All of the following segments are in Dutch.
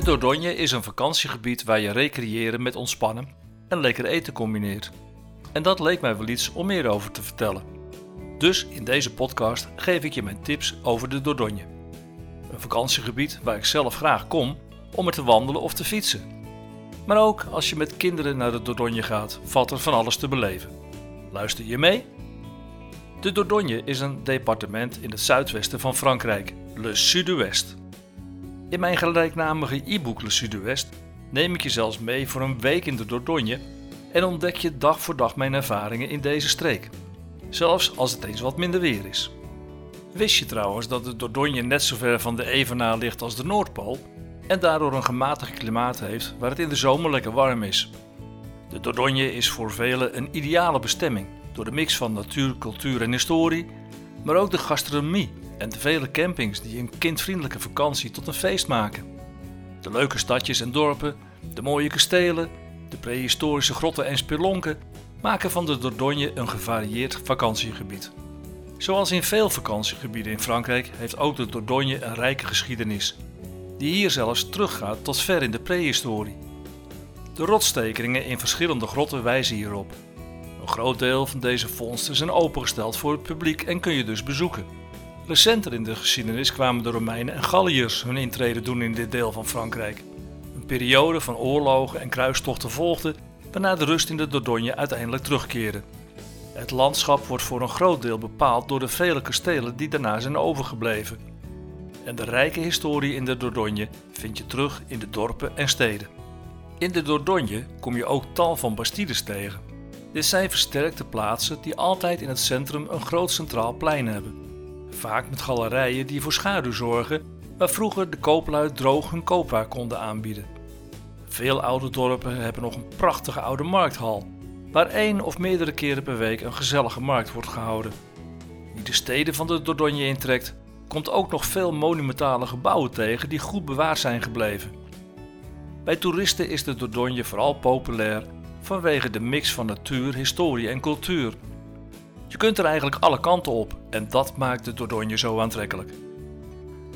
De Dordogne is een vakantiegebied waar je recreëren met ontspannen en lekker eten combineert. En dat leek mij wel iets om meer over te vertellen. Dus in deze podcast geef ik je mijn tips over de Dordogne. Een vakantiegebied waar ik zelf graag kom om er te wandelen of te fietsen. Maar ook als je met kinderen naar de Dordogne gaat, valt er van alles te beleven. Luister je mee? De Dordogne is een departement in het zuidwesten van Frankrijk, Le Sud-Ouest. In mijn gelijknamige e-book Le Sud-Ouest neem ik je zelfs mee voor een week in de Dordogne en ontdek je dag voor dag mijn ervaringen in deze streek. Zelfs als het eens wat minder weer is. Wist je trouwens dat de Dordogne net zo ver van de Evenaar ligt als de Noordpool en daardoor een gematigd klimaat heeft waar het in de zomer lekker warm is? De Dordogne is voor velen een ideale bestemming door de mix van natuur, cultuur en historie, maar ook de gastronomie en de vele campings die een kindvriendelijke vakantie tot een feest maken. De leuke stadjes en dorpen, de mooie kastelen, de prehistorische grotten en spelonken maken van de Dordogne een gevarieerd vakantiegebied. Zoals in veel vakantiegebieden in Frankrijk heeft ook de Dordogne een rijke geschiedenis, die hier zelfs teruggaat tot ver in de prehistorie. De rotstekeringen in verschillende grotten wijzen hierop. Een groot deel van deze vondsten zijn opengesteld voor het publiek en kun je dus bezoeken. Recenter in de geschiedenis kwamen de Romeinen en Galliërs hun intrede doen in dit deel van Frankrijk. Een periode van oorlogen en kruistochten volgde, waarna de rust in de Dordogne uiteindelijk terugkeerde. Het landschap wordt voor een groot deel bepaald door de vele kastelen die daarna zijn overgebleven. En de rijke historie in de Dordogne vind je terug in de dorpen en steden. In de Dordogne kom je ook tal van bastides tegen. Dit zijn versterkte plaatsen die altijd in het centrum een groot centraal plein hebben. Vaak met galerijen die voor schaduw zorgen, waar vroeger de kooplui droog hun koopwaar konden aanbieden. Veel oude dorpen hebben nog een prachtige oude markthal, waar één of meerdere keren per week een gezellige markt wordt gehouden. Wie de steden van de Dordogne intrekt, komt ook nog veel monumentale gebouwen tegen die goed bewaard zijn gebleven. Bij toeristen is de Dordogne vooral populair vanwege de mix van natuur, historie en cultuur. Je kunt er eigenlijk alle kanten op en dat maakt de Dordogne zo aantrekkelijk.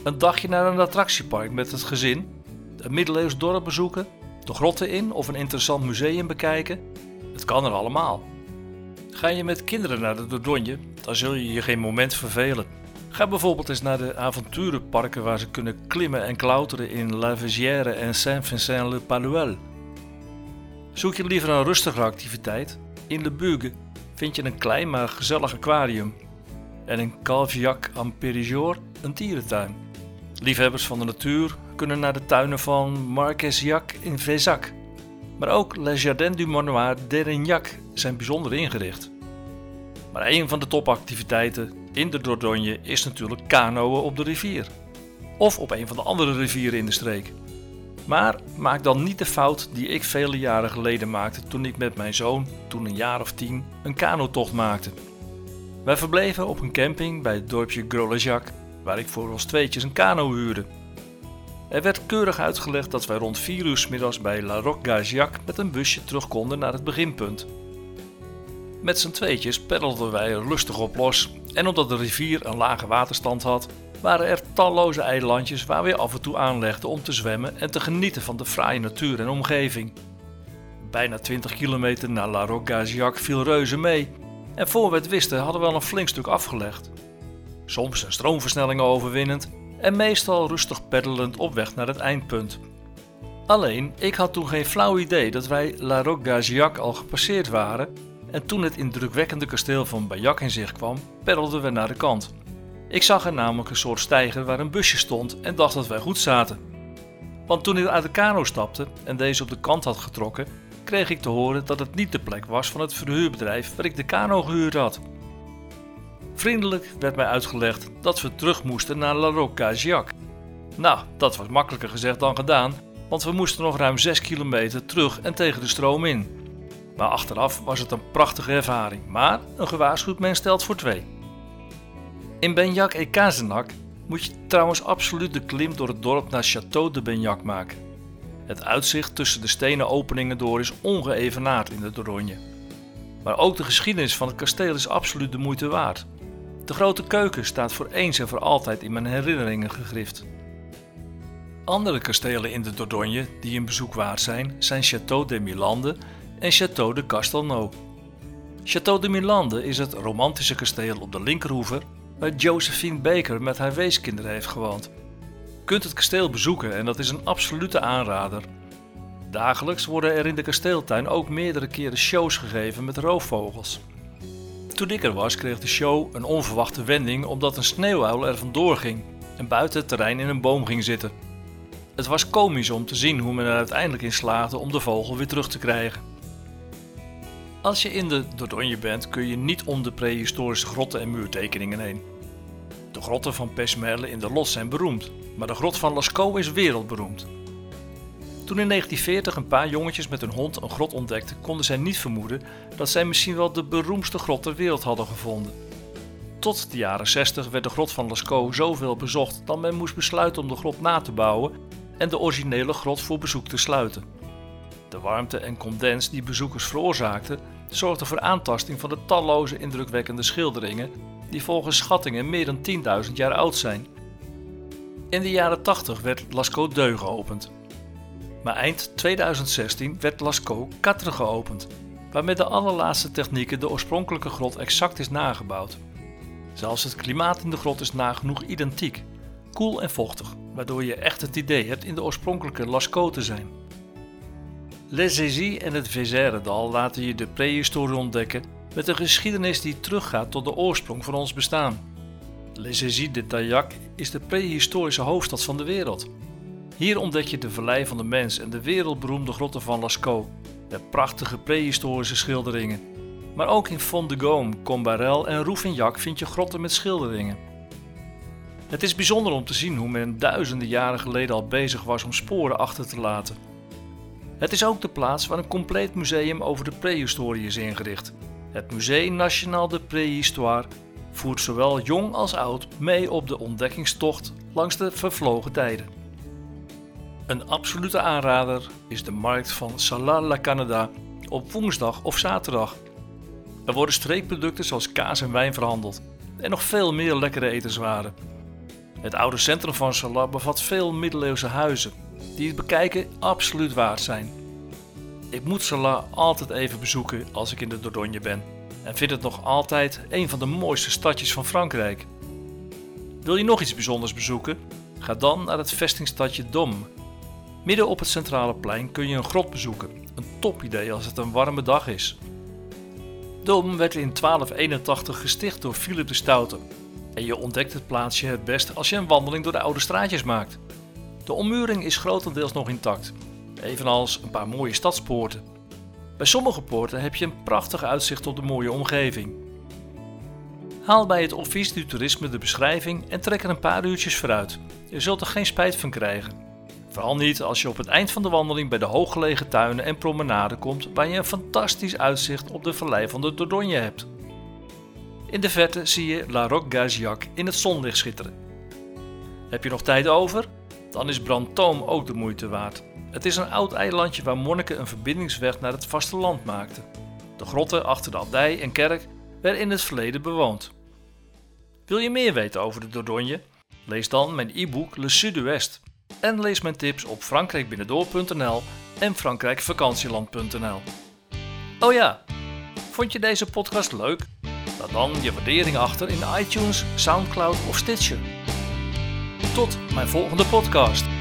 Een dagje naar een attractiepark met het gezin, een middeleeuws dorp bezoeken, de grotten in of een interessant museum bekijken, het kan er allemaal. Ga je met kinderen naar de Dordogne, dan zul je je geen moment vervelen. Ga bijvoorbeeld eens naar de avonturenparken waar ze kunnen klimmen en klauteren in La Vigière en Saint-Vincent-le-Paluel. Zoek je liever een rustige activiteit? In Le Bugue vind je een klein maar gezellig aquarium en in Calviac en Périgord een dierentuin. Liefhebbers van de natuur kunnen naar de tuinen van Marquesiac in Vézac. Maar ook Les Jardins du Manoir d'Erignac zijn bijzonder ingericht. Maar een van de topactiviteiten in de Dordogne is natuurlijk kanoën op de rivier. Of op een van de andere rivieren in de streek. Maar maak dan niet de fout die ik vele jaren geleden maakte toen ik met mijn zoon, toen een jaar of tien, een kanotocht maakte. Wij verbleven op een camping bij het dorpje Grolejac, waar ik voor ons tweetjes een kano huurde. Er werd keurig uitgelegd dat wij rond 4 uur middags bij La Roque-Gaziac met een busje terug konden naar het beginpunt. Met z'n tweetjes peddelden wij er op los en omdat de rivier een lage waterstand had, waren er talloze eilandjes waar we af en toe aanlegden om te zwemmen en te genieten van de fraaie natuur en omgeving. Bijna 20 kilometer naar La Roque-Gaziac viel reuze mee en voor we het wisten hadden we al een flink stuk afgelegd. Soms een stroomversnelling overwinnend en meestal rustig peddelend op weg naar het eindpunt. Alleen, ik had toen geen flauw idee dat wij La Roque-Gaziac al gepasseerd waren en toen het indrukwekkende kasteel van Bayak in zicht kwam, peddelden we naar de kant. Ik zag er namelijk een soort steiger waar een busje stond en dacht dat wij goed zaten. Want toen ik uit de kano stapte en deze op de kant had getrokken, kreeg ik te horen dat het niet de plek was van het verhuurbedrijf waar ik de kano gehuurd had. Vriendelijk werd mij uitgelegd dat we terug moesten naar La Roque-Gaziac. Nou, dat was makkelijker gezegd dan gedaan, want we moesten nog ruim 6 kilometer terug en tegen de stroom in. Maar achteraf was het een prachtige ervaring, maar een gewaarschuwd mens stelt voor twee. In Benjak et Kazenak moet je trouwens absoluut de klim door het dorp naar Château de Benjak maken. Het uitzicht tussen de stenen openingen door is ongeëvenaard in de Dordogne. Maar ook de geschiedenis van het kasteel is absoluut de moeite waard. De grote keuken staat voor eens en voor altijd in mijn herinneringen gegrift. Andere kastelen in de Dordogne die een bezoek waard zijn, zijn Château de Milande en Château de Castelnau. Château de Milande is het romantische kasteel op de linkerhoever waar Josephine Baker met haar weeskinderen heeft gewoond. Kunt het kasteel bezoeken en dat is een absolute aanrader. Dagelijks worden er in de kasteeltuin ook meerdere keren shows gegeven met roofvogels. Toen ik er was, kreeg de show een onverwachte wending omdat een sneeuwuil er vandoor ging en buiten het terrein in een boom ging zitten. Het was komisch om te zien hoe men er uiteindelijk in slaagde om de vogel weer terug te krijgen. Als je in de Dordogne bent, kun je niet om de prehistorische grotten en muurtekeningen heen. De grotten van Pesmerle in de Los zijn beroemd, maar de grot van Lascaux is wereldberoemd. Toen in 1940 een paar jongetjes met hun hond een grot ontdekten, konden zij niet vermoeden dat zij misschien wel de beroemdste grot ter wereld hadden gevonden. Tot de jaren 60 werd de grot van Lascaux zoveel bezocht dat men moest besluiten om de grot na te bouwen en de originele grot voor bezoek te sluiten. De warmte en condens die bezoekers veroorzaakten, zorgden voor aantasting van de talloze indrukwekkende schilderingen die volgens schattingen meer dan 10.000 jaar oud zijn. In de jaren 80 werd Lascaux Deux geopend. Maar eind 2016 werd Lascaux Quatre geopend, waar met de allerlaatste technieken de oorspronkelijke grot exact is nagebouwd. Zelfs het klimaat in de grot is nagenoeg identiek, koel en vochtig, waardoor je echt het idee hebt in de oorspronkelijke Lascaux te zijn. Les Aisies en het Vézère-dal laten je de prehistorie ontdekken met een geschiedenis die teruggaat tot de oorsprong van ons bestaan. Les Aisies de Taillac is de prehistorische hoofdstad van de wereld. Hier ontdek je de vallei van de mens en de wereldberoemde grotten van Lascaux, met prachtige prehistorische schilderingen. Maar ook in Font de Gaume, Combarel en Rouffignac vind je grotten met schilderingen. Het is bijzonder om te zien hoe men duizenden jaren geleden al bezig was om sporen achter te laten. Het is ook de plaats waar een compleet museum over de prehistorie is ingericht. Het Musée National de Préhistoire voert zowel jong als oud mee op de ontdekkingstocht langs de vervlogen tijden. Een absolute aanrader is de markt van Salat la Canada op woensdag of zaterdag. Er worden streekproducten zoals kaas en wijn verhandeld en nog veel meer lekkere etenswaren. Het oude centrum van Salat bevat veel middeleeuwse huizen die het bekijken absoluut waard zijn. Ik moet Salat altijd even bezoeken als ik in de Dordogne ben en vind het nog altijd een van de mooiste stadjes van Frankrijk. Wil je nog iets bijzonders bezoeken? Ga dan naar het vestingstadje Dom. Midden op het centrale plein kun je een grot bezoeken. Een topidee als het een warme dag is. Dom werd in 1281 gesticht door Philip de Stoute. En je ontdekt het plaatsje het best als je een wandeling door de oude straatjes maakt. De ommuring is grotendeels nog intact, evenals een paar mooie stadspoorten. Bij sommige poorten heb je een prachtig uitzicht op de mooie omgeving. Haal bij het Office du Toerisme de beschrijving en trek er een paar uurtjes vooruit. Je zult er geen spijt van krijgen. Vooral niet als je op het eind van de wandeling bij de hooggelegen tuinen en promenade komt waar je een fantastisch uitzicht op de vallei van de Dordogne hebt. In de verte zie je La Roque Gaziac in het zonlicht schitteren. Heb je nog tijd over? Dan is Brantôme ook de moeite waard. Het is een oud eilandje waar monniken een verbindingsweg naar het vasteland maakten. De grotten achter de abdij en kerk werden in het verleden bewoond. Wil je meer weten over de Dordogne? Lees dan mijn e-book Le Sud-Ouest. En lees mijn tips op frankrijkbinnendoor.nl en frankrijkvakantieland.nl. Oh ja, vond je deze podcast leuk? Laat dan je waardering achter in iTunes, Soundcloud of Stitcher. Tot mijn volgende podcast.